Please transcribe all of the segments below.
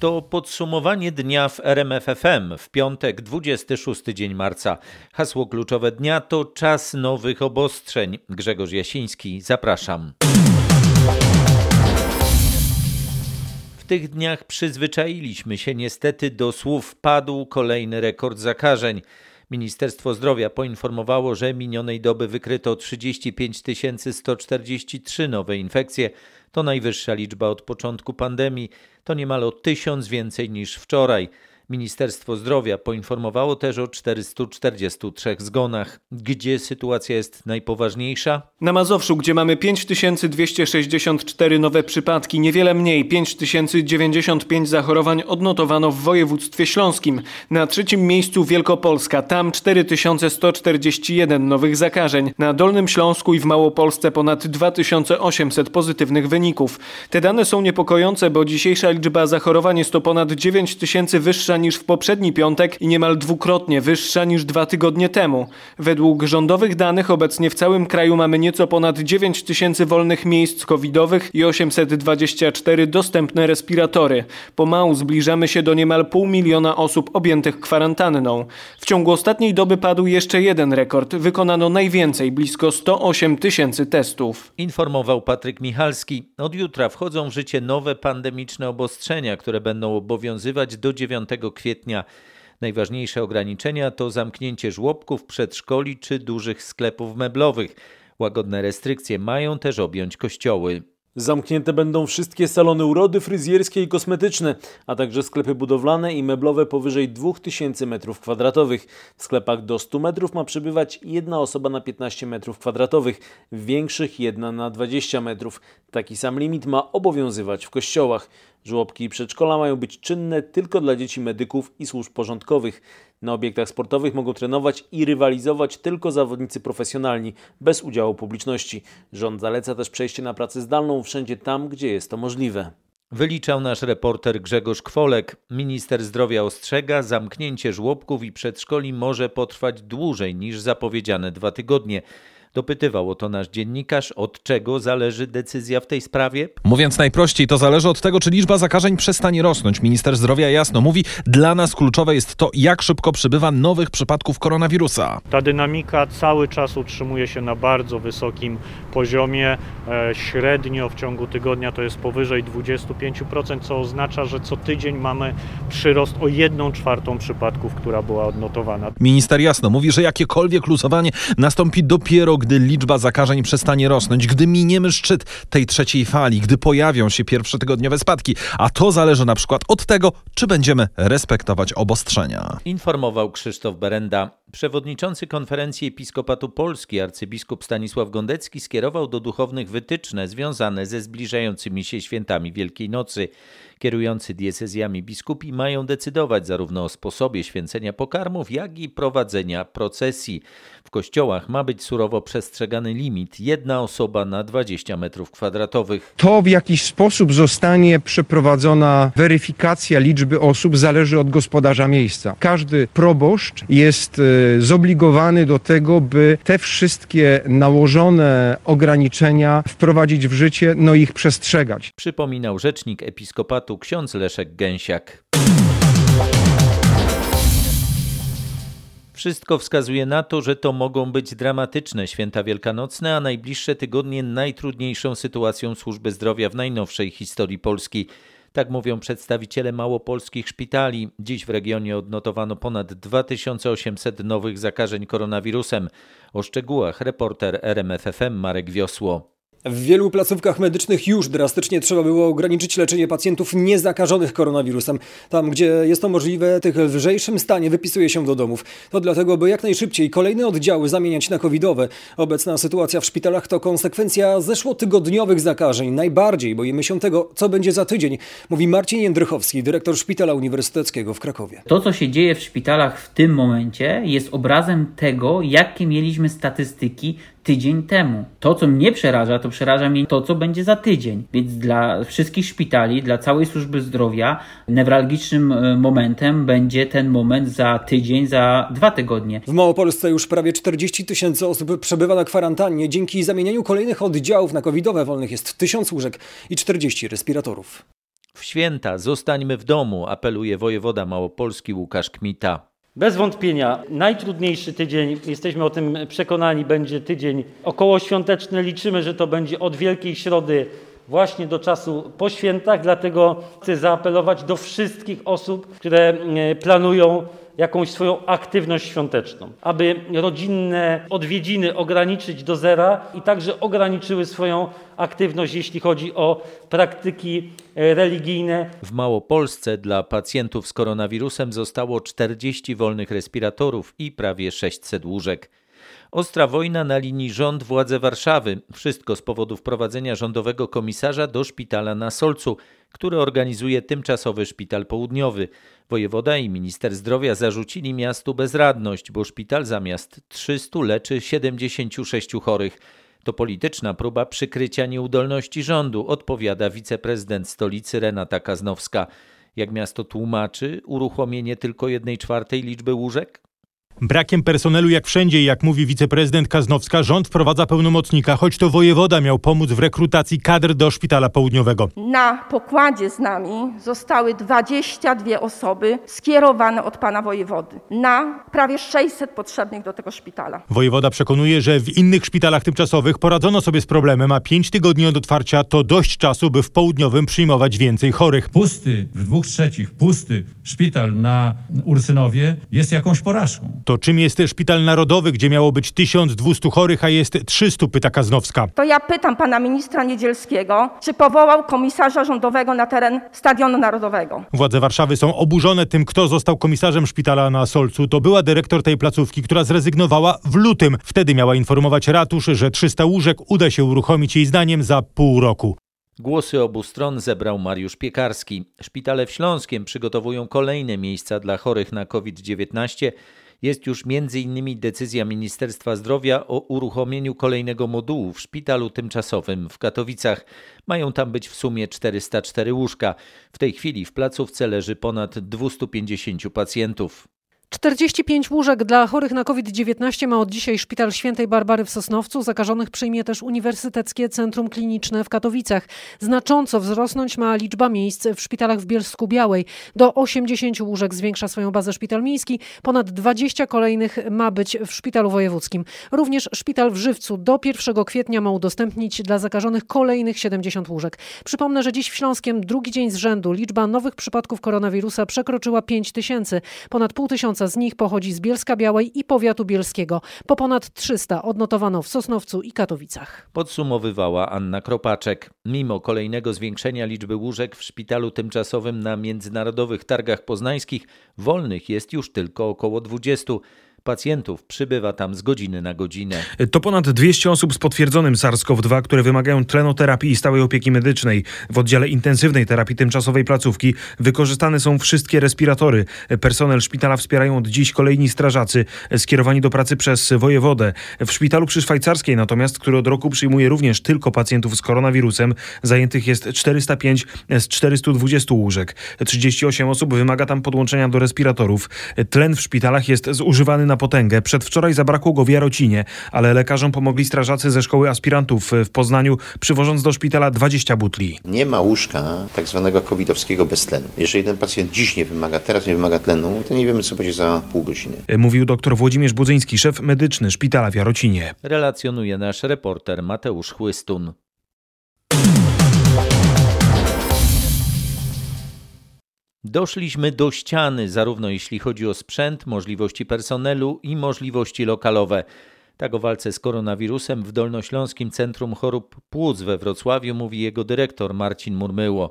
To podsumowanie dnia w RMFFM w piątek 26 dzień marca. Hasło kluczowe dnia to czas nowych obostrzeń. Grzegorz Jasiński, zapraszam. W tych dniach przyzwyczailiśmy się niestety do słów padł kolejny rekord zakażeń. Ministerstwo Zdrowia poinformowało, że minionej doby wykryto 35 143 nowe infekcje. To najwyższa liczba od początku pandemii. To niemal o tysiąc więcej niż wczoraj. Ministerstwo Zdrowia poinformowało też o 443 zgonach. Gdzie sytuacja jest najpoważniejsza? Na Mazowszu, gdzie mamy 5264 nowe przypadki, niewiele mniej 5095 zachorowań odnotowano w województwie śląskim. Na trzecim miejscu Wielkopolska, tam 4141 nowych zakażeń. Na Dolnym Śląsku i w Małopolsce ponad 2800 pozytywnych wyników. Te dane są niepokojące, bo dzisiejsza liczba zachorowań jest to ponad 9000 wyższa niż w poprzedni piątek i niemal dwukrotnie wyższa niż dwa tygodnie temu. Według rządowych danych obecnie w całym kraju mamy nieco ponad 9 tysięcy wolnych miejsc covidowych i 824 dostępne respiratory. Pomału zbliżamy się do niemal pół miliona osób objętych kwarantanną. W ciągu ostatniej doby padł jeszcze jeden rekord. Wykonano najwięcej, blisko 108 tysięcy testów. Informował Patryk Michalski. Od jutra wchodzą w życie nowe pandemiczne obostrzenia, które będą obowiązywać do 9 kwietnia. Najważniejsze ograniczenia to zamknięcie żłobków, przedszkoli czy dużych sklepów meblowych. Łagodne restrykcje mają też objąć kościoły. Zamknięte będą wszystkie salony urody fryzjerskie i kosmetyczne, a także sklepy budowlane i meblowe powyżej 2000 m2. W sklepach do 100 metrów ma przebywać jedna osoba na 15 m2, w większych jedna na 20 metrów. Taki sam limit ma obowiązywać w kościołach. Żłobki i przedszkola mają być czynne tylko dla dzieci medyków i służb porządkowych. Na obiektach sportowych mogą trenować i rywalizować tylko zawodnicy profesjonalni, bez udziału publiczności. Rząd zaleca też przejście na pracę zdalną wszędzie tam, gdzie jest to możliwe. Wyliczał nasz reporter Grzegorz Kwolek. Minister zdrowia ostrzega, zamknięcie żłobków i przedszkoli może potrwać dłużej niż zapowiedziane dwa tygodnie. Dopytywał o to nasz dziennikarz, od czego zależy decyzja w tej sprawie. Mówiąc najprościej, to zależy od tego, czy liczba zakażeń przestanie rosnąć. Minister zdrowia jasno mówi, dla nas kluczowe jest to, jak szybko przybywa nowych przypadków koronawirusa. Ta dynamika cały czas utrzymuje się na bardzo wysokim poziomie. E, średnio w ciągu tygodnia to jest powyżej 25%, co oznacza, że co tydzień mamy przyrost o 1 czwartą przypadków, która była odnotowana. Minister jasno mówi, że jakiekolwiek luzowanie nastąpi dopiero, gdy liczba zakażeń przestanie rosnąć, gdy miniemy szczyt tej trzeciej fali, gdy pojawią się pierwsze tygodniowe spadki. A to zależy na przykład od tego, czy będziemy respektować obostrzenia. Informował Krzysztof Berenda. Przewodniczący Konferencji Episkopatu Polski arcybiskup Stanisław Gondecki skierował do duchownych wytyczne związane ze zbliżającymi się świętami Wielkiej Nocy. Kierujący diecezjami biskupi mają decydować zarówno o sposobie święcenia pokarmów, jak i prowadzenia procesji. W kościołach ma być surowo przestrzegany limit jedna osoba na 20 metrów kwadratowych. To, w jaki sposób zostanie przeprowadzona weryfikacja liczby osób, zależy od gospodarza miejsca. Każdy proboszcz jest e, zobligowany do tego, by te wszystkie nałożone ograniczenia wprowadzić w życie, no ich przestrzegać. Przypominał rzecznik episkopatu ksiądz Leszek Gęsiak. Wszystko wskazuje na to, że to mogą być dramatyczne święta wielkanocne, a najbliższe tygodnie najtrudniejszą sytuacją służby zdrowia w najnowszej historii Polski. Tak mówią przedstawiciele małopolskich szpitali. Dziś w regionie odnotowano ponad 2800 nowych zakażeń koronawirusem. O szczegółach reporter RMFFM Marek Wiosło. W wielu placówkach medycznych już drastycznie trzeba było ograniczyć leczenie pacjentów niezakażonych koronawirusem. Tam, gdzie jest to możliwe, tych w lżejszym stanie wypisuje się do domów. To dlatego, by jak najszybciej kolejne oddziały zamieniać na covidowe. Obecna sytuacja w szpitalach to konsekwencja zeszłotygodniowych zakażeń. Najbardziej boimy się tego, co będzie za tydzień, mówi Marcin Jędrychowski, dyrektor Szpitala Uniwersyteckiego w Krakowie. To, co się dzieje w szpitalach w tym momencie, jest obrazem tego, jakie mieliśmy statystyki tydzień temu. To, co mnie przeraża, to przeraża mnie to, co będzie za tydzień. Więc dla wszystkich szpitali, dla całej służby zdrowia, newralgicznym e, momentem będzie ten moment za tydzień, za dwa tygodnie. W Małopolsce już prawie 40 tysięcy osób przebywa na kwarantannie. Dzięki zamienianiu kolejnych oddziałów na covidowe wolnych jest 1000 łóżek i 40 respiratorów. W święta zostańmy w domu, apeluje wojewoda małopolski Łukasz Kmita. Bez wątpienia najtrudniejszy tydzień, jesteśmy o tym przekonani, będzie tydzień okołoświąteczny. Liczymy, że to będzie od Wielkiej Środy właśnie do czasu po świętach, dlatego chcę zaapelować do wszystkich osób, które e, planują jakąś swoją aktywność świąteczną, aby rodzinne odwiedziny ograniczyć do zera i także ograniczyły swoją aktywność, jeśli chodzi o praktyki e, religijne. W Małopolsce dla pacjentów z koronawirusem zostało 40 wolnych respiratorów i prawie 600 łóżek. Ostra wojna na linii rząd-władze Warszawy. Wszystko z powodu wprowadzenia rządowego komisarza do szpitala na Solcu, który organizuje tymczasowy szpital południowy. Wojewoda i minister zdrowia zarzucili miastu bezradność, bo szpital zamiast 300 leczy 76 chorych. To polityczna próba przykrycia nieudolności rządu, odpowiada wiceprezydent stolicy Renata Kaznowska. Jak miasto tłumaczy uruchomienie tylko jednej czwartej liczby łóżek? Brakiem personelu jak wszędzie, jak mówi wiceprezydent Kaznowska, rząd wprowadza pełnomocnika, choć to wojewoda miał pomóc w rekrutacji kadr do szpitala południowego. Na pokładzie z nami zostały 22 osoby skierowane od pana wojewody na prawie 600 potrzebnych do tego szpitala. Wojewoda przekonuje, że w innych szpitalach tymczasowych poradzono sobie z problemem, a 5 tygodni od otwarcia to dość czasu, by w południowym przyjmować więcej chorych. Pusty, w dwóch trzecich pusty szpital na Ursynowie jest jakąś porażką. To czym jest szpital narodowy, gdzie miało być 1200 chorych, a jest 300, pyta Kaznowska. To ja pytam pana ministra Niedzielskiego, czy powołał komisarza rządowego na teren Stadionu Narodowego. Władze Warszawy są oburzone tym, kto został komisarzem szpitala na Solcu. To była dyrektor tej placówki, która zrezygnowała w lutym. Wtedy miała informować ratusz, że 300 łóżek uda się uruchomić jej zdaniem za pół roku. Głosy obu stron zebrał Mariusz Piekarski. Szpitale w Śląskiem przygotowują kolejne miejsca dla chorych na COVID-19 jest już m.in. decyzja Ministerstwa Zdrowia o uruchomieniu kolejnego modułu w szpitalu tymczasowym w Katowicach. Mają tam być w sumie 404 łóżka. W tej chwili w placówce leży ponad 250 pacjentów. 45 łóżek dla chorych na COVID-19 ma od dzisiaj Szpital Świętej Barbary w Sosnowcu. Zakażonych przyjmie też Uniwersyteckie Centrum Kliniczne w Katowicach. Znacząco wzrosnąć ma liczba miejsc w szpitalach w Bielsku Białej. Do 80 łóżek zwiększa swoją bazę szpital miejski. Ponad 20 kolejnych ma być w szpitalu wojewódzkim. Również szpital w Żywcu do 1 kwietnia ma udostępnić dla zakażonych kolejnych 70 łóżek. Przypomnę, że dziś w Śląskiem drugi dzień z rzędu liczba nowych przypadków koronawirusa przekroczyła 5 tysięcy. Ponad pół tysiąca z nich pochodzi z Bielska Białej i powiatu bielskiego. Po ponad 300 odnotowano w Sosnowcu i Katowicach. Podsumowywała Anna Kropaczek. Mimo kolejnego zwiększenia liczby łóżek w szpitalu tymczasowym na międzynarodowych targach poznańskich, wolnych jest już tylko około 20. Pacjentów przybywa tam z godziny na godzinę. To ponad 200 osób z potwierdzonym SARS-CoV-2, które wymagają tlenoterapii i stałej opieki medycznej. W oddziale intensywnej terapii tymczasowej placówki wykorzystane są wszystkie respiratory. Personel szpitala wspierają od dziś kolejni strażacy skierowani do pracy przez wojewodę. W szpitalu przy Szwajcarskiej natomiast, który od roku przyjmuje również tylko pacjentów z koronawirusem, zajętych jest 405 z 420 łóżek. 38 osób wymaga tam podłączenia do respiratorów. Tlen w szpitalach jest zużywany na potęgę. Przedwczoraj zabrakło go w Jarocinie, ale lekarzom pomogli strażacy ze szkoły aspirantów w Poznaniu, przywożąc do szpitala 20 butli. Nie ma łóżka tak zwanego covidowskiego bez tlenu. Jeżeli ten pacjent dziś nie wymaga, teraz nie wymaga tlenu, to nie wiemy, co będzie za pół godziny. Mówił dr Włodzimierz Budzyński, szef medyczny szpitala w Jarocinie. Relacjonuje nasz reporter Mateusz Chłystun. Doszliśmy do ściany, zarówno jeśli chodzi o sprzęt, możliwości personelu i możliwości lokalowe. Tak o walce z koronawirusem w Dolnośląskim Centrum Chorób Płuc we Wrocławiu mówi jego dyrektor Marcin Murmyło.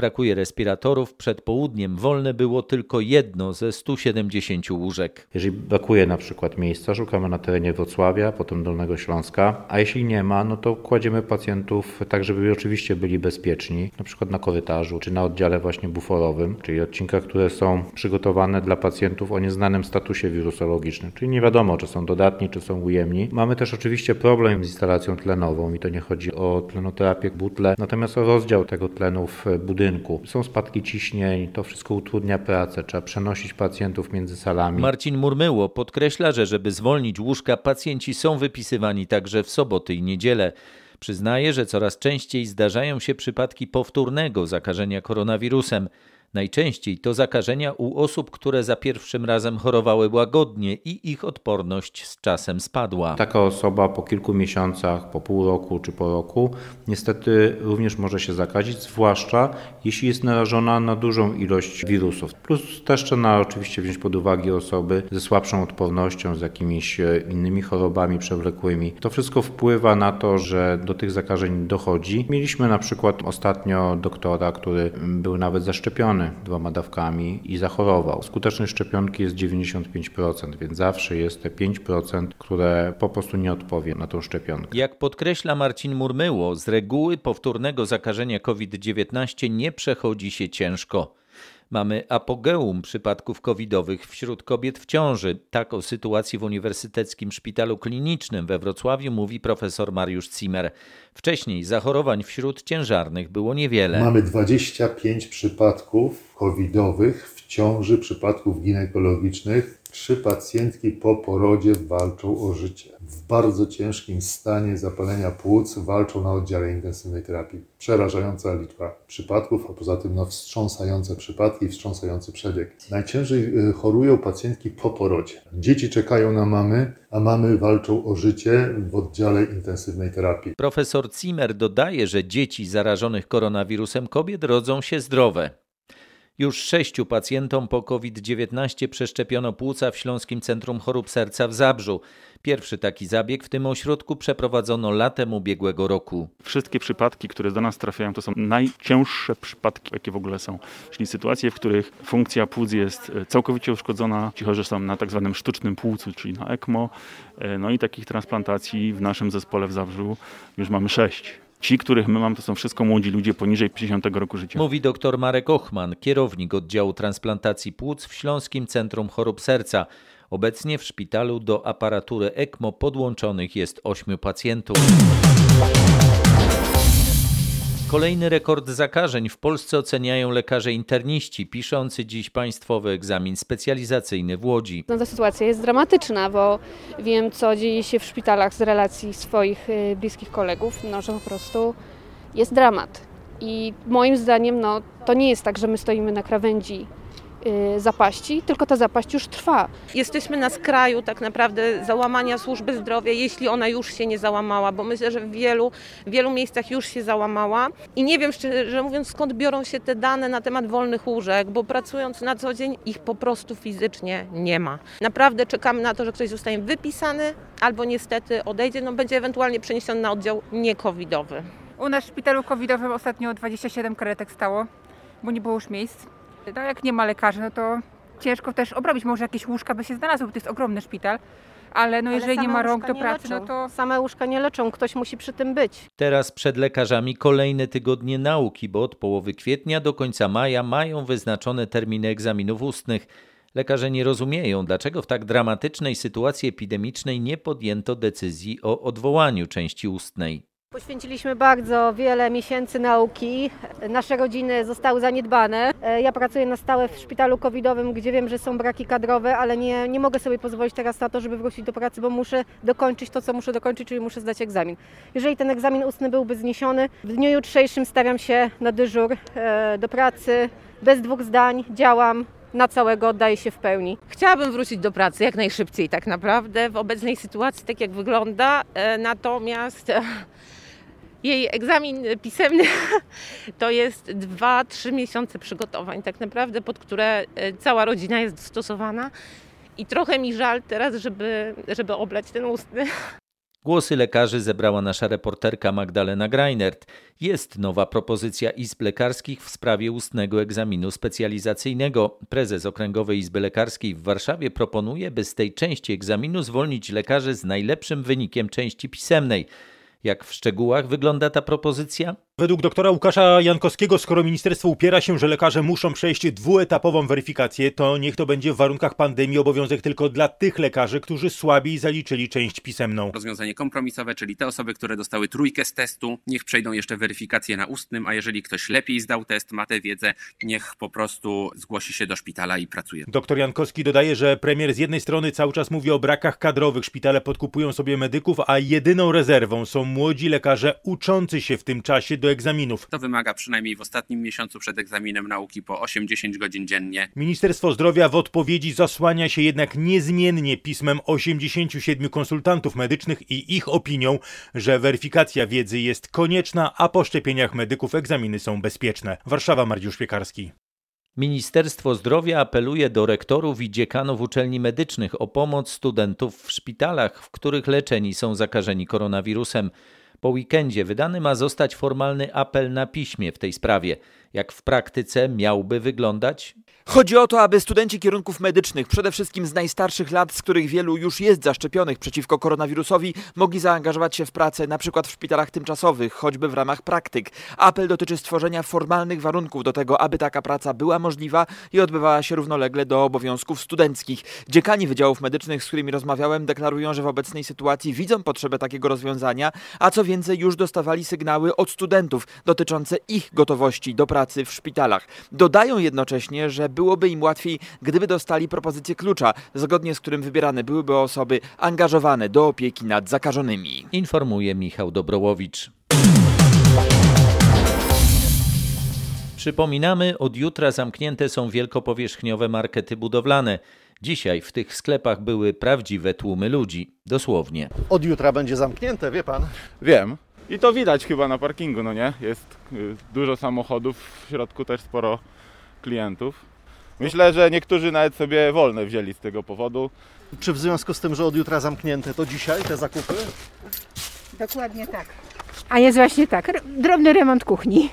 Brakuje respiratorów. Przed południem wolne było tylko jedno ze 170 łóżek. Jeżeli brakuje na przykład miejsca, szukamy na terenie Wrocławia, potem Dolnego Śląska, a jeśli nie ma, no to kładziemy pacjentów tak, żeby oczywiście byli bezpieczni, na przykład na korytarzu czy na oddziale właśnie buforowym, czyli odcinkach, które są przygotowane dla pacjentów o nieznanym statusie wirusologicznym, czyli nie wiadomo, czy są dodatni, czy są ujemni. Mamy też oczywiście problem z instalacją tlenową i to nie chodzi o tlenoterapię butle, natomiast o rozdział tego tlenu w budynku. Są spadki ciśnień, to wszystko utrudnia pracę, trzeba przenosić pacjentów między salami. Marcin Murmyło podkreśla, że żeby zwolnić łóżka, pacjenci są wypisywani także w soboty i niedzielę. Przyznaje, że coraz częściej zdarzają się przypadki powtórnego zakażenia koronawirusem. Najczęściej to zakażenia u osób, które za pierwszym razem chorowały łagodnie i ich odporność z czasem spadła. Taka osoba po kilku miesiącach, po pół roku czy po roku niestety również może się zakazić, zwłaszcza jeśli jest narażona na dużą ilość wirusów. Plus też trzeba oczywiście wziąć pod uwagę osoby ze słabszą odpornością, z jakimiś innymi chorobami przewlekłymi. To wszystko wpływa na to, że do tych zakażeń dochodzi. Mieliśmy na przykład ostatnio doktora, który był nawet zaszczepiony dwoma dawkami i zachorował. Skuteczność szczepionki jest 95%, więc zawsze jest te 5%, które po prostu nie odpowie na tą szczepionkę. Jak podkreśla Marcin Murmyło, z reguły powtórnego zakażenia COVID-19 nie przechodzi się ciężko. Mamy apogeum przypadków covidowych wśród kobiet w ciąży. Tak o sytuacji w Uniwersyteckim Szpitalu Klinicznym we Wrocławiu mówi profesor Mariusz Zimmer. Wcześniej zachorowań wśród ciężarnych było niewiele. Mamy 25 przypadków covidowych w ciąży, przypadków ginekologicznych. Trzy pacjentki po porodzie walczą o życie. W bardzo ciężkim stanie zapalenia płuc walczą na oddziale intensywnej terapii. Przerażająca liczba przypadków, a poza tym no, wstrząsające przypadki, wstrząsający przebieg. Najciężej y, chorują pacjentki po porodzie. Dzieci czekają na mamy, a mamy walczą o życie w oddziale intensywnej terapii. Profesor Zimmer dodaje, że dzieci zarażonych koronawirusem kobiet rodzą się zdrowe. Już sześciu pacjentom po COVID-19 przeszczepiono płuca w Śląskim Centrum Chorób Serca w Zabrzu. Pierwszy taki zabieg w tym ośrodku przeprowadzono latem ubiegłego roku. Wszystkie przypadki, które do nas trafiają, to są najcięższe przypadki, jakie w ogóle są. Czyli sytuacje, w których funkcja płuc jest całkowicie uszkodzona. Ci chorzy są na tak zwanym sztucznym płucu, czyli na ECMO. No i takich transplantacji w naszym zespole w Zabrzu już mamy sześć. Ci, których my mamy, to są wszystko młodzi ludzie poniżej 50 roku życia. Mówi dr Marek Ochman, kierownik oddziału transplantacji płuc w Śląskim Centrum Chorób Serca. Obecnie w szpitalu do aparatury ECMO podłączonych jest 8 pacjentów. Kolejny rekord zakażeń w Polsce oceniają lekarze interniści, piszący dziś państwowy egzamin specjalizacyjny w Łodzi. No, ta sytuacja jest dramatyczna, bo wiem, co dzieje się w szpitalach z relacji swoich bliskich kolegów, no, że po prostu jest dramat. I moim zdaniem no, to nie jest tak, że my stoimy na krawędzi zapaści, tylko ta zapaść już trwa. Jesteśmy na skraju tak naprawdę załamania służby zdrowia, jeśli ona już się nie załamała, bo myślę, że w wielu, w wielu miejscach już się załamała i nie wiem szczerze mówiąc skąd biorą się te dane na temat wolnych łóżek, bo pracując na co dzień ich po prostu fizycznie nie ma. Naprawdę czekamy na to, że ktoś zostanie wypisany albo niestety odejdzie, no będzie ewentualnie przeniesiony na oddział niekowidowy. U nas w szpitalu covidowym ostatnio 27 karetek stało, bo nie było już miejsc. No jak nie ma lekarzy, no to ciężko też obrobić. Może jakieś łóżka by się znalazły, bo to jest ogromny szpital. Ale no Ale jeżeli nie same ma rąk do nie pracy, leczą. no to Same łóżka nie leczą, ktoś musi przy tym być. Teraz przed lekarzami kolejne tygodnie nauki, bo od połowy kwietnia do końca maja mają wyznaczone terminy egzaminów ustnych. Lekarze nie rozumieją, dlaczego w tak dramatycznej sytuacji epidemicznej nie podjęto decyzji o odwołaniu części ustnej. Poświęciliśmy bardzo wiele miesięcy nauki. Nasze rodziny zostały zaniedbane. E, Ja pracuję na stałe w szpitalu covidowym, gdzie wiem, że są braki kadrowe, ale nie, nie mogę sobie pozwolić teraz na to, żeby wrócić do pracy, bo muszę dokończyć to, co muszę dokończyć, czyli muszę zdać egzamin. Jeżeli ten egzamin ustny byłby zniesiony, w dniu jutrzejszym stawiam się na dyżur e, do pracy. Bez dwóch zdań działam. Na całego oddaję się w pełni. Chciałabym wrócić do pracy jak najszybciej tak naprawdę w obecnej sytuacji, tak jak wygląda. E, Natomiast jej egzamin pisemny to jest 2-3 miesiące przygotowań tak naprawdę, pod które e, cała rodzina jest dostosowana. I trochę mi żal teraz, żeby, żeby oblać ten ustny. Głosy lekarzy zebrała nasza reporterka Magdalena Greinert. Jest nowa propozycja izb lekarskich w sprawie ustnego egzaminu specjalizacyjnego. Prezes Okręgowej Izby Lekarskiej w Warszawie proponuje, by z tej części egzaminu zwolnić lekarzy z najlepszym wynikiem części pisemnej. Jak w szczegółach wygląda ta propozycja? Według doktora Łukasza Jankowskiego, skoro ministerstwo upiera się, że lekarze muszą przejść dwuetapową weryfikację, to niech to będzie w warunkach pandemii obowiązek tylko dla tych lekarzy, którzy słabiej zaliczyli część pisemną. Rozwiązanie kompromisowe, czyli te osoby, które dostały trójkę z testu, niech przejdą jeszcze weryfikację na ustnym, a jeżeli ktoś lepiej zdał test, ma tę wiedzę, niech po prostu zgłosi się do szpitala i pracuje. Doktor Jankowski dodaje, że premier z jednej strony cały czas mówi o brakach kadrowych, szpitale podkupują sobie medyków, a jedyną rezerwą są młodzi lekarze uczący się w tym czasie do egzaminów. To wymaga przynajmniej w ostatnim miesiącu przed egzaminem nauki po 8-10 godzin dziennie. Ministerstwo Zdrowia w odpowiedzi zasłania się jednak niezmiennie pismem 87 konsultantów medycznych i ich opinią, że weryfikacja wiedzy jest konieczna, a po szczepieniach medyków egzaminy są bezpieczne. Warszawa, Mariusz Piekarski. Ministerstwo Zdrowia apeluje do rektorów i dziekanów uczelni medycznych o pomoc studentów w szpitalach, w których leczeni są zakażeni koronawirusem. Po weekendzie wydany ma zostać formalny apel na piśmie w tej sprawie. Jak w praktyce miałby wyglądać? Chodzi o to, aby studenci kierunków medycznych, przede wszystkim z najstarszych lat, z których wielu już jest zaszczepionych przeciwko koronawirusowi, mogli zaangażować się w pracę np. w szpitalach tymczasowych, choćby w ramach praktyk. Apel dotyczy stworzenia formalnych warunków do tego, aby taka praca była możliwa i odbywała się równolegle do obowiązków studenckich. Dziekani wydziałów medycznych, z którymi rozmawiałem, deklarują, że w obecnej sytuacji widzą potrzebę takiego rozwiązania, a co więcej już dostawali sygnały od studentów dotyczące ich gotowości do pracy w szpitalach. Dodają jednocześnie, że byłoby im łatwiej, gdyby dostali propozycję klucza, zgodnie z którym wybierane byłyby osoby angażowane do opieki nad zakażonymi. Informuje Michał Dobrołowicz. Przypominamy, od jutra zamknięte są wielkopowierzchniowe markety budowlane. Dzisiaj w tych sklepach były prawdziwe tłumy ludzi, dosłownie. Od jutra będzie zamknięte, wie pan? Wiem. I to widać chyba na parkingu, no nie? Jest y, dużo samochodów, w środku też sporo klientów. Myślę, że niektórzy nawet sobie wolne wzięli z tego powodu. Czy w związku z tym, że od jutra zamknięte, to dzisiaj te zakupy? Dokładnie tak. A jest właśnie tak, drobny remont kuchni.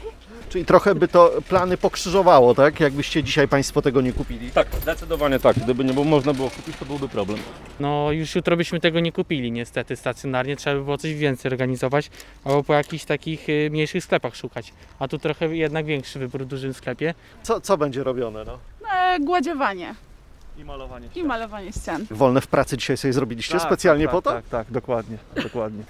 Czyli trochę by to plany pokrzyżowało, tak? Jakbyście dzisiaj Państwo tego nie kupili. Tak, zdecydowanie tak. Gdyby nie było, można było kupić, to byłby problem. No już jutro byśmy tego nie kupili niestety stacjonarnie, trzeba by było coś więcej organizować, albo po jakichś takich y, mniejszych sklepach szukać. A tu trochę jednak większy wybór w dużym sklepie. Co, co będzie robione, no? E, gładziowanie I malowanie i malowanie ścian. Wolne w pracy dzisiaj sobie zrobiliście Tak, specjalnie tak, po to? Tak, tak, dokładnie, dokładnie.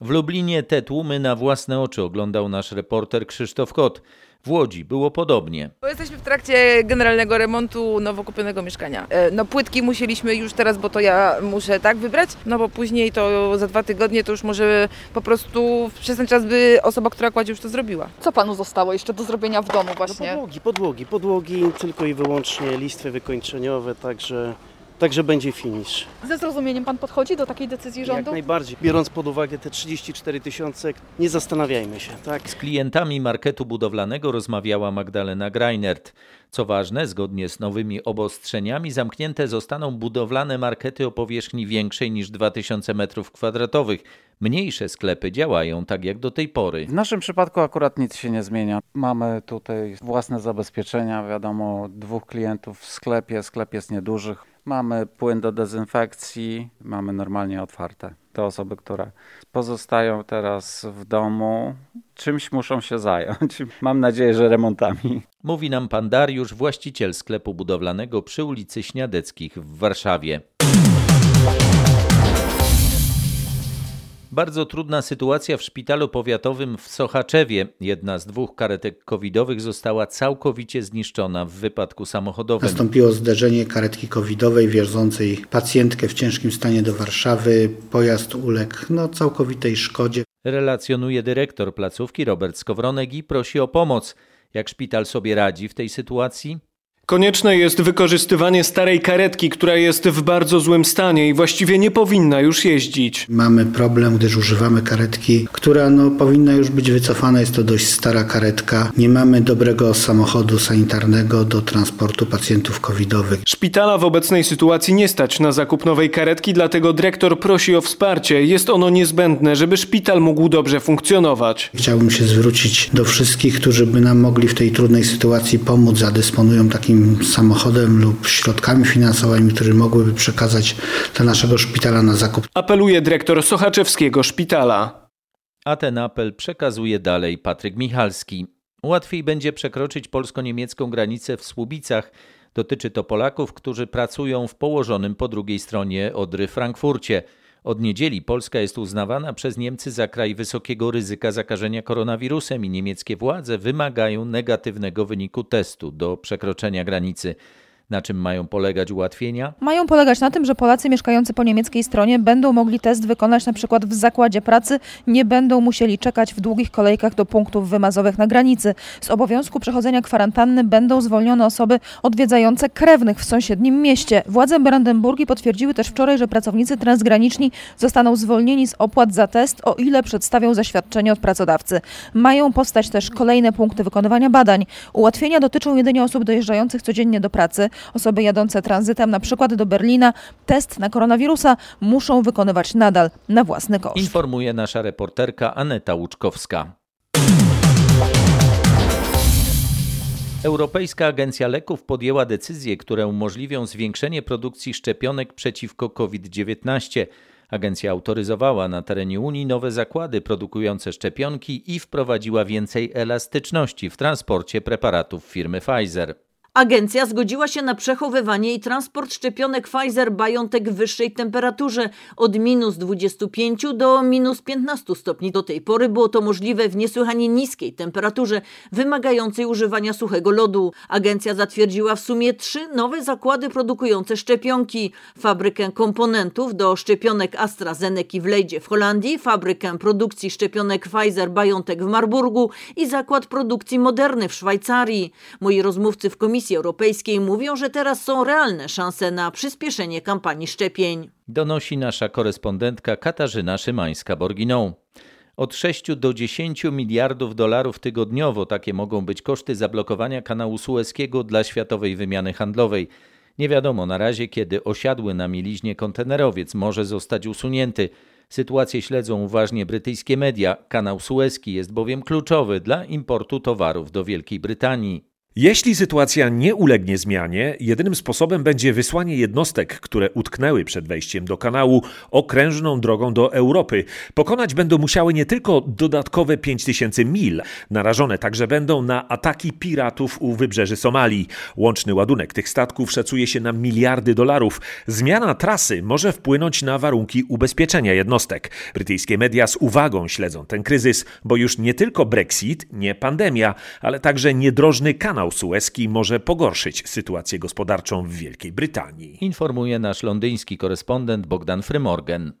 W Lublinie te tłumy na własne oczy oglądał nasz reporter Krzysztof Kot. W Łodzi było podobnie. Bo jesteśmy w trakcie generalnego remontu nowo kupionego mieszkania. E, No płytki musieliśmy już teraz, bo to ja muszę tak wybrać, no bo później to za dwa tygodnie to już może po prostu przez ten czas by osoba, która kładzie już to zrobiła. Co panu zostało jeszcze do zrobienia w domu właśnie? Podłogi, podłogi, podłogi tylko i wyłącznie listwy wykończeniowe, także, także będzie finish. Ze zrozumieniem pan podchodzi do takiej decyzji Jak rządu? najbardziej. Biorąc pod uwagę te 34 tysiące, nie zastanawiajmy się, tak? Z klientami marketu budowlanego rozmawiała Magdalena Greinert. Co ważne, zgodnie z nowymi obostrzeniami zamknięte zostaną budowlane markety o powierzchni większej niż 2000 m2. Mniejsze sklepy działają tak jak do tej pory. W naszym przypadku akurat nic się nie zmienia. Mamy tutaj własne zabezpieczenia, wiadomo, dwóch klientów w sklepie, sklep jest nieduży. Mamy płyn do dezynfekcji, mamy normalnie otwarte. Te osoby, które pozostają teraz w domu, czymś muszą się zająć. Mam nadzieję, że remontami. Mówi nam pan Dariusz, właściciel sklepu budowlanego przy ulicy Śniadeckich w Warszawie. Bardzo trudna sytuacja w szpitalu powiatowym w Sochaczewie. Jedna z dwóch karetek covidowych została całkowicie zniszczona w wypadku samochodowym. Nastąpiło zderzenie karetki covidowej wiozącej pacjentkę w ciężkim stanie do Warszawy. Pojazd uległ no, całkowitej szkodzie. Relacjonuje dyrektor placówki Robert Skowronek i prosi o pomoc. Jak szpital sobie radzi w tej sytuacji? Konieczne jest wykorzystywanie starej karetki, która jest w bardzo złym stanie i właściwie nie powinna już jeździć. Mamy problem, gdyż używamy karetki, która no, powinna już być wycofana. Jest to dość stara karetka. Nie mamy dobrego samochodu sanitarnego do transportu pacjentów covidowych. Szpitala w obecnej sytuacji nie stać na zakup nowej karetki, dlatego dyrektor prosi o wsparcie. Jest ono niezbędne, żeby szpital mógł dobrze funkcjonować. Chciałbym się zwrócić do wszystkich, którzy by nam mogli w tej trudnej sytuacji pomóc, a dysponują takim samochodem lub środkami finansowymi, które mogłyby przekazać dla naszego szpitala na zakup. Apeluje dyrektor Sochaczewskiego Szpitala. A ten apel przekazuje dalej Patryk Michalski. Łatwiej będzie przekroczyć polsko-niemiecką granicę w Słubicach. Dotyczy to Polaków, którzy pracują w położonym po drugiej stronie Odry Frankfurcie. Od niedzieli Polska jest uznawana przez Niemcy za kraj wysokiego ryzyka zakażenia koronawirusem i niemieckie władze wymagają negatywnego wyniku testu do przekroczenia granicy. Na czym mają polegać ułatwienia? Mają polegać na tym, że Polacy mieszkający po niemieckiej stronie będą mogli test wykonać na przykład w zakładzie pracy, nie będą musieli czekać w długich kolejkach do punktów wymazowych na granicy. Z obowiązku przechodzenia kwarantanny będą zwolnione osoby odwiedzające krewnych w sąsiednim mieście. Władze Brandenburgii potwierdziły też wczoraj, że pracownicy transgraniczni zostaną zwolnieni z opłat za test, o ile przedstawią zaświadczenie od pracodawcy. Mają powstać też kolejne punkty wykonywania badań. Ułatwienia dotyczą jedynie osób dojeżdżających codziennie do pracy. Osoby jadące tranzytem, na przykład do Berlina, test na koronawirusa muszą wykonywać nadal na własny koszt. Informuje nasza reporterka Aneta Łuczkowska. Europejska Agencja Leków podjęła decyzje, które umożliwią zwiększenie produkcji szczepionek przeciwko COVID-19. Agencja autoryzowała na terenie Unii nowe zakłady produkujące szczepionki i wprowadziła więcej elastyczności w transporcie preparatów firmy Pfizer. Agencja zgodziła się na przechowywanie i transport szczepionek Pfizer-BioNTech w wyższej temperaturze od minus 25 do minus 15 stopni. Do tej pory było to możliwe w niesłychanie niskiej temperaturze, wymagającej używania suchego lodu. Agencja zatwierdziła w sumie trzy nowe zakłady produkujące szczepionki. Fabrykę komponentów do szczepionek AstraZeneca w Lejdzie w Holandii, fabrykę produkcji szczepionek Pfizer-BioNTech w Marburgu i zakład produkcji Moderny w Szwajcarii. Moi rozmówcy w Komisji Europejskiej mówią, że teraz są realne szanse na przyspieszenie kampanii szczepień. Donosi nasza korespondentka Katarzyna Szymańska-Borginą. Od 6 do 10 miliardów dolarów tygodniowo takie mogą być koszty zablokowania kanału sueskiego dla światowej wymiany handlowej. Nie wiadomo na razie, kiedy osiadły na mieliźnie kontenerowiec może zostać usunięty. Sytuację śledzą uważnie brytyjskie media. Kanał sueski jest bowiem kluczowy dla importu towarów do Wielkiej Brytanii. Jeśli sytuacja nie ulegnie zmianie, jedynym sposobem będzie wysłanie jednostek, które utknęły przed wejściem do kanału, okrężną drogą do Europy. Pokonać będą musiały nie tylko dodatkowe 5000 mil, narażone także będą na ataki piratów u wybrzeży Somalii. Łączny ładunek tych statków szacuje się na miliardy dolarów. Zmiana trasy może wpłynąć na warunki ubezpieczenia jednostek. Brytyjskie media z uwagą śledzą ten kryzys, bo już nie tylko Brexit, nie pandemia, ale także niedrożny kanał sueski może pogorszyć sytuację gospodarczą w Wielkiej Brytanii. Informuje nasz londyński korespondent Bogdan Frymorgan.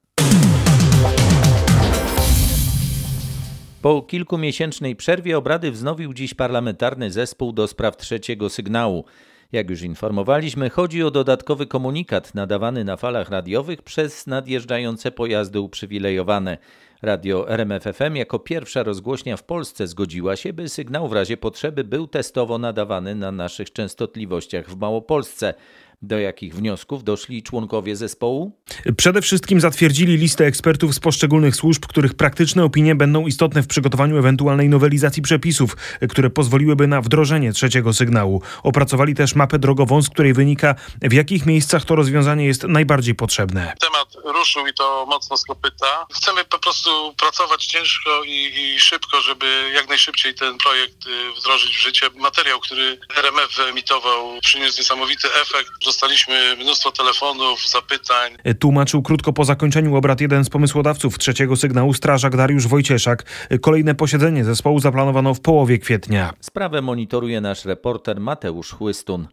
Po kilkumiesięcznej przerwie obrady wznowił dziś parlamentarny zespół do spraw trzeciego sygnału. Jak już informowaliśmy, chodzi o dodatkowy komunikat nadawany na falach radiowych przez nadjeżdżające pojazdy uprzywilejowane. Radio RMFFM jako pierwsza rozgłośnia w Polsce zgodziła się, by sygnał w razie potrzeby był testowo nadawany na naszych częstotliwościach w Małopolsce. Do jakich wniosków doszli członkowie zespołu? Przede wszystkim zatwierdzili listę ekspertów z poszczególnych służb, których praktyczne opinie będą istotne w przygotowaniu ewentualnej nowelizacji przepisów, które pozwoliłyby na wdrożenie trzeciego sygnału. Opracowali też mapę drogową, z której wynika, w jakich miejscach to rozwiązanie jest najbardziej potrzebne. Temat ruszył i to mocno z kopyta. Chcemy po prostu pracować ciężko i, i szybko, żeby jak najszybciej ten projekt y, wdrożyć w życie. Materiał, który RMF wyemitował, przyniósł niesamowity efekt. Dostaliśmy mnóstwo telefonów, zapytań. Tłumaczył krótko po zakończeniu obrad jeden z pomysłodawców trzeciego sygnału, strażak Dariusz Wojcieszak. Kolejne posiedzenie zespołu zaplanowano w połowie kwietnia. Sprawę monitoruje nasz reporter Mateusz Chłystun.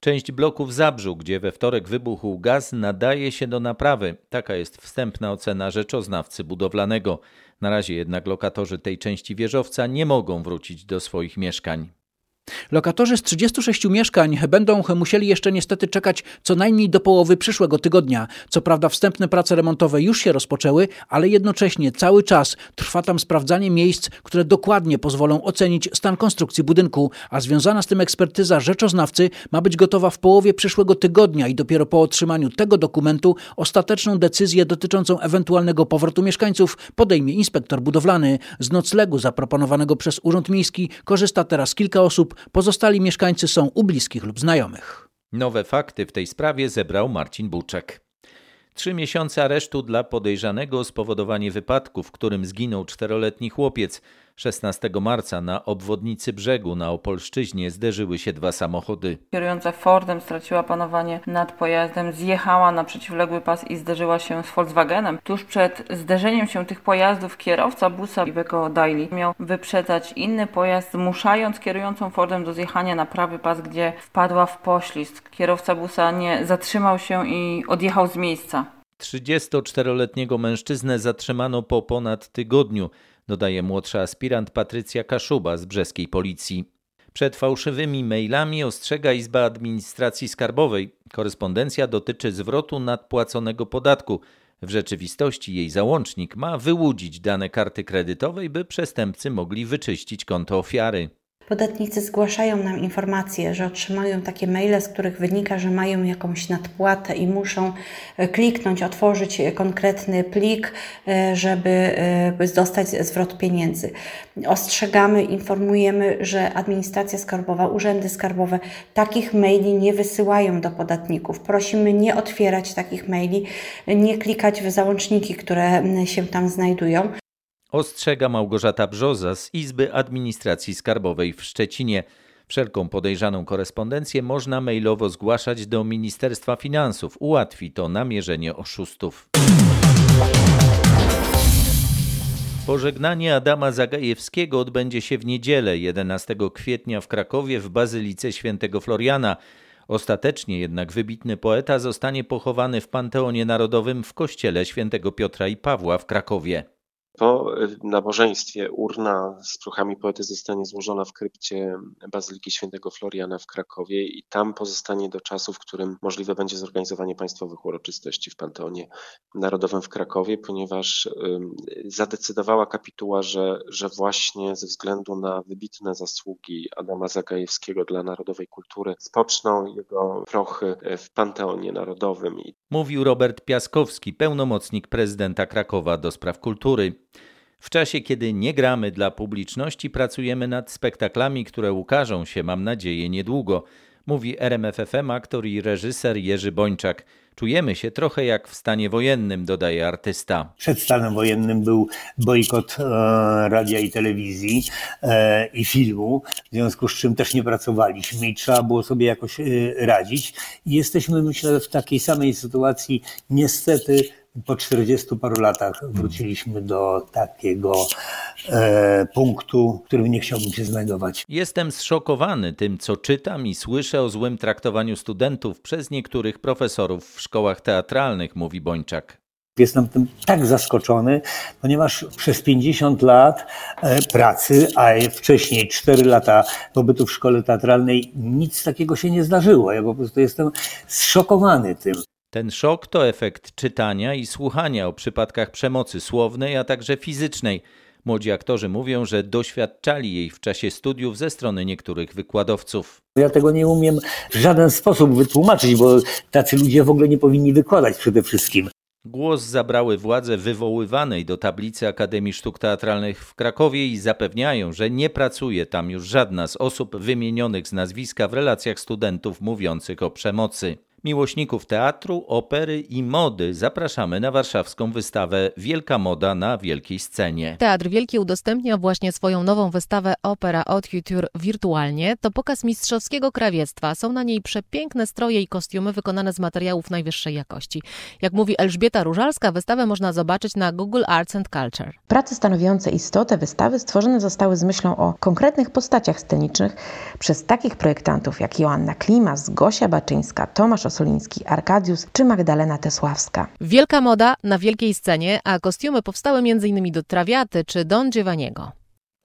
Część bloku w Zabrzu, gdzie we wtorek wybuchł gaz, nadaje się do naprawy. Taka jest wstępna ocena rzeczoznawcy budowlanego. Na razie jednak lokatorzy tej części wieżowca nie mogą wrócić do swoich mieszkań. Lokatorzy z 36 mieszkań będą musieli jeszcze niestety czekać co najmniej do połowy przyszłego tygodnia. Co prawda wstępne prace remontowe już się rozpoczęły, ale jednocześnie cały czas trwa tam sprawdzanie miejsc, które dokładnie pozwolą ocenić stan konstrukcji budynku, a związana z tym ekspertyza rzeczoznawcy ma być gotowa w połowie przyszłego tygodnia i dopiero po otrzymaniu tego dokumentu ostateczną decyzję dotyczącą ewentualnego powrotu mieszkańców podejmie inspektor budowlany. Z noclegu zaproponowanego przez Urząd Miejski korzysta teraz kilka osób, pozostali mieszkańcy są u bliskich lub znajomych. Nowe fakty w tej sprawie zebrał Marcin Buczek. Trzy miesiące aresztu dla podejrzanego o spowodowanie wypadku, w którym zginął czteroletni chłopiec. 16 marca na obwodnicy brzegu na Opolszczyźnie zderzyły się dwa samochody. Kierująca Fordem straciła panowanie nad pojazdem, zjechała na przeciwległy pas i zderzyła się z Volkswagenem. Tuż przed zderzeniem się tych pojazdów kierowca busa Iveco Daily miał wyprzedzać inny pojazd, zmuszając kierującą Fordem do zjechania na prawy pas, gdzie wpadła w poślizg. Kierowca busa nie zatrzymał się i odjechał z miejsca. 34-letniego mężczyznę zatrzymano po ponad tygodniu, dodaje młodsza aspirant Patrycja Kaszuba z brzeskiej policji. Przed fałszywymi mailami ostrzega Izba Administracji Skarbowej. Korespondencja dotyczy zwrotu nadpłaconego podatku. W rzeczywistości jej załącznik ma wyłudzić dane karty kredytowej, by przestępcy mogli wyczyścić konto ofiary. Podatnicy zgłaszają nam informacje, że otrzymają takie maile, z których wynika, że mają jakąś nadpłatę i muszą kliknąć, otworzyć konkretny plik, żeby dostać zwrot pieniędzy. Ostrzegamy, informujemy, że administracja skarbowa, urzędy skarbowe takich maili nie wysyłają do podatników. Prosimy nie otwierać takich maili, nie klikać w załączniki, które się tam znajdują. Ostrzega Małgorzata Brzoza z Izby Administracji Skarbowej w Szczecinie. Wszelką podejrzaną korespondencję można mailowo zgłaszać do Ministerstwa Finansów. Ułatwi to namierzenie oszustów. Pożegnanie Adama Zagajewskiego odbędzie się w niedzielę 11 kwietnia w Krakowie w Bazylice Świętego Floriana. Ostatecznie jednak wybitny poeta zostanie pochowany w Panteonie Narodowym w kościele Świętego Piotra i Pawła w Krakowie. Po nabożeństwie urna z prochami poety zostanie złożona w krypcie Bazyliki Świętego Floriana w Krakowie i tam pozostanie do czasu, w którym możliwe będzie zorganizowanie państwowych uroczystości w Panteonie Narodowym w Krakowie, ponieważ zadecydowała kapituła, że, że właśnie ze względu na wybitne zasługi Adama Zagajewskiego dla narodowej kultury spoczną jego prochy w Panteonie Narodowym. Mówił Robert Piaskowski, pełnomocnik prezydenta Krakowa do spraw kultury. W czasie, kiedy nie gramy dla publiczności, pracujemy nad spektaklami, które ukażą się, mam nadzieję, niedługo, mówi RMFFM aktor i reżyser Jerzy Bończak. Czujemy się trochę jak w stanie wojennym, dodaje artysta. Przed stanem wojennym był bojkot e, radia i telewizji e, i filmu, w związku z czym też nie pracowaliśmy i trzeba było sobie jakoś e, radzić. I jesteśmy, myślę, w takiej samej sytuacji, niestety, po 40 paru latach wróciliśmy do takiego e, punktu, w którym nie chciałbym się znajdować. Jestem zszokowany tym, co czytam i słyszę o złym traktowaniu studentów przez niektórych profesorów w szkołach teatralnych, mówi Bończak. Jestem tym tak zaskoczony, ponieważ przez 50 lat e, pracy, a wcześniej 4 lata pobytu w szkole teatralnej, nic takiego się nie zdarzyło. Ja po prostu jestem zszokowany tym. Ten szok to efekt czytania i słuchania o przypadkach przemocy słownej, a także fizycznej. Młodzi aktorzy mówią, że doświadczali jej w czasie studiów ze strony niektórych wykładowców. Ja tego nie umiem w żaden sposób wytłumaczyć, bo tacy ludzie w ogóle nie powinni wykładać przede wszystkim. Głos zabrały władze wywoływanej do tablicy Akademii Sztuk Teatralnych w Krakowie i zapewniają, że nie pracuje tam już żadna z osób wymienionych z nazwiska w relacjach studentów mówiących o przemocy. Miłośników teatru, opery i mody zapraszamy na warszawską wystawę Wielka Moda na wielkiej scenie. Teatr Wielki udostępnia właśnie swoją nową wystawę Opera Haute Couture wirtualnie. To pokaz mistrzowskiego krawiectwa. Są na niej przepiękne stroje i kostiumy wykonane z materiałów najwyższej jakości. Jak mówi Elżbieta Różalska, wystawę można zobaczyć na Google Arts and Culture. Prace stanowiące istotę wystawy stworzone zostały z myślą o konkretnych postaciach scenicznych przez takich projektantów jak Joanna Klimas, Gosia Baczyńska, Tomasz Kosoliński Arkadiusz czy Magdalena Tesławska. Wielka moda na wielkiej scenie, a kostiumy powstały m.in. do Trawiaty czy Don Giovanniego.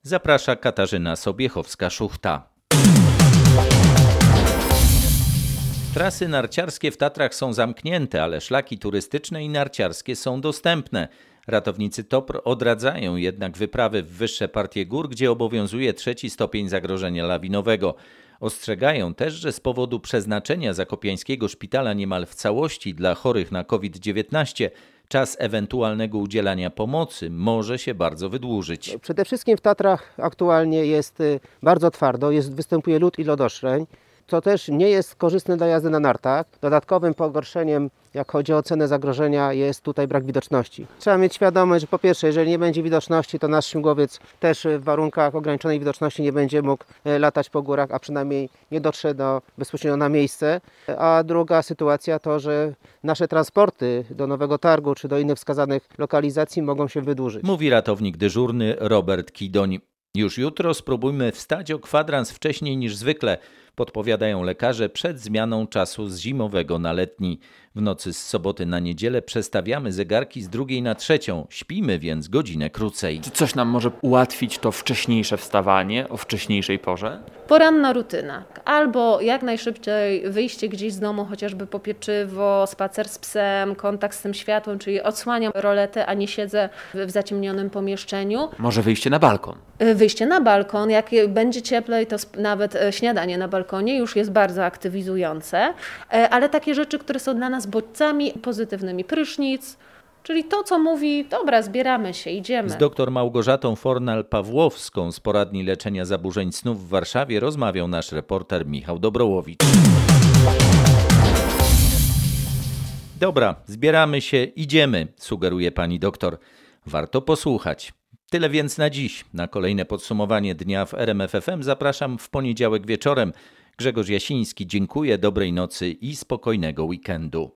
Zaprasza Katarzyna Sobiechowska-Szuchta. Trasy narciarskie w Tatrach są zamknięte, ale szlaki turystyczne i narciarskie są dostępne. Ratownicy TOPR odradzają jednak wyprawy w wyższe partie gór, gdzie obowiązuje trzeci stopień zagrożenia lawinowego. Ostrzegają też, że z powodu przeznaczenia zakopiańskiego szpitala niemal w całości dla chorych na COVID-19 czas ewentualnego udzielania pomocy może się bardzo wydłużyć. Przede wszystkim w Tatrach aktualnie jest y, bardzo twardo, jest, występuje lód i lodoszczeń, co też nie jest korzystne dla jazdy na nartach. Dodatkowym pogorszeniem, jak chodzi o cenę zagrożenia, jest tutaj brak widoczności. Trzeba mieć świadomość, że po pierwsze, jeżeli nie będzie widoczności, to nasz śmigłowiec też w warunkach ograniczonej widoczności nie będzie mógł e, latać po górach, a przynajmniej nie dotrze do, bezpośrednio na miejsce. A druga sytuacja to, że nasze transporty do Nowego Targu czy do innych wskazanych lokalizacji mogą się wydłużyć. Mówi ratownik dyżurny Robert Kidoń. Już jutro spróbujmy wstać o kwadrans wcześniej niż zwykle, podpowiadają lekarze przed zmianą czasu z zimowego na letni. W nocy z soboty na niedzielę przestawiamy zegarki z drugiej na trzecią, śpimy więc godzinę krócej. Czy coś nam może ułatwić to wcześniejsze wstawanie o wcześniejszej porze? Poranna rutyna. Albo jak najszybciej wyjście gdzieś z domu, chociażby po pieczywo, spacer z psem, kontakt z tym światłem, czyli odsłaniam roletę, a nie siedzę w zaciemnionym pomieszczeniu. Może wyjście na balkon? Wyjście na balkon, jak będzie cieplej, to nawet e, śniadanie na balkonie już jest bardzo aktywizujące, e, ale takie rzeczy, które są dla nas bodźcami pozytywnymi, prysznic, Czyli to, co mówi, dobra, zbieramy się, idziemy. Z dr Małgorzatą Fornal-Pawłowską z poradni leczenia zaburzeń snu w Warszawie rozmawiał nasz reporter Michał Dobrołowicz. Dobra, zbieramy się, idziemy, sugeruje pani doktor. Warto posłuchać. Tyle więc na dziś. Na kolejne podsumowanie dnia w RMFFM zapraszam w poniedziałek wieczorem. Grzegorz Jasiński, dziękuję, dobrej nocy i spokojnego weekendu.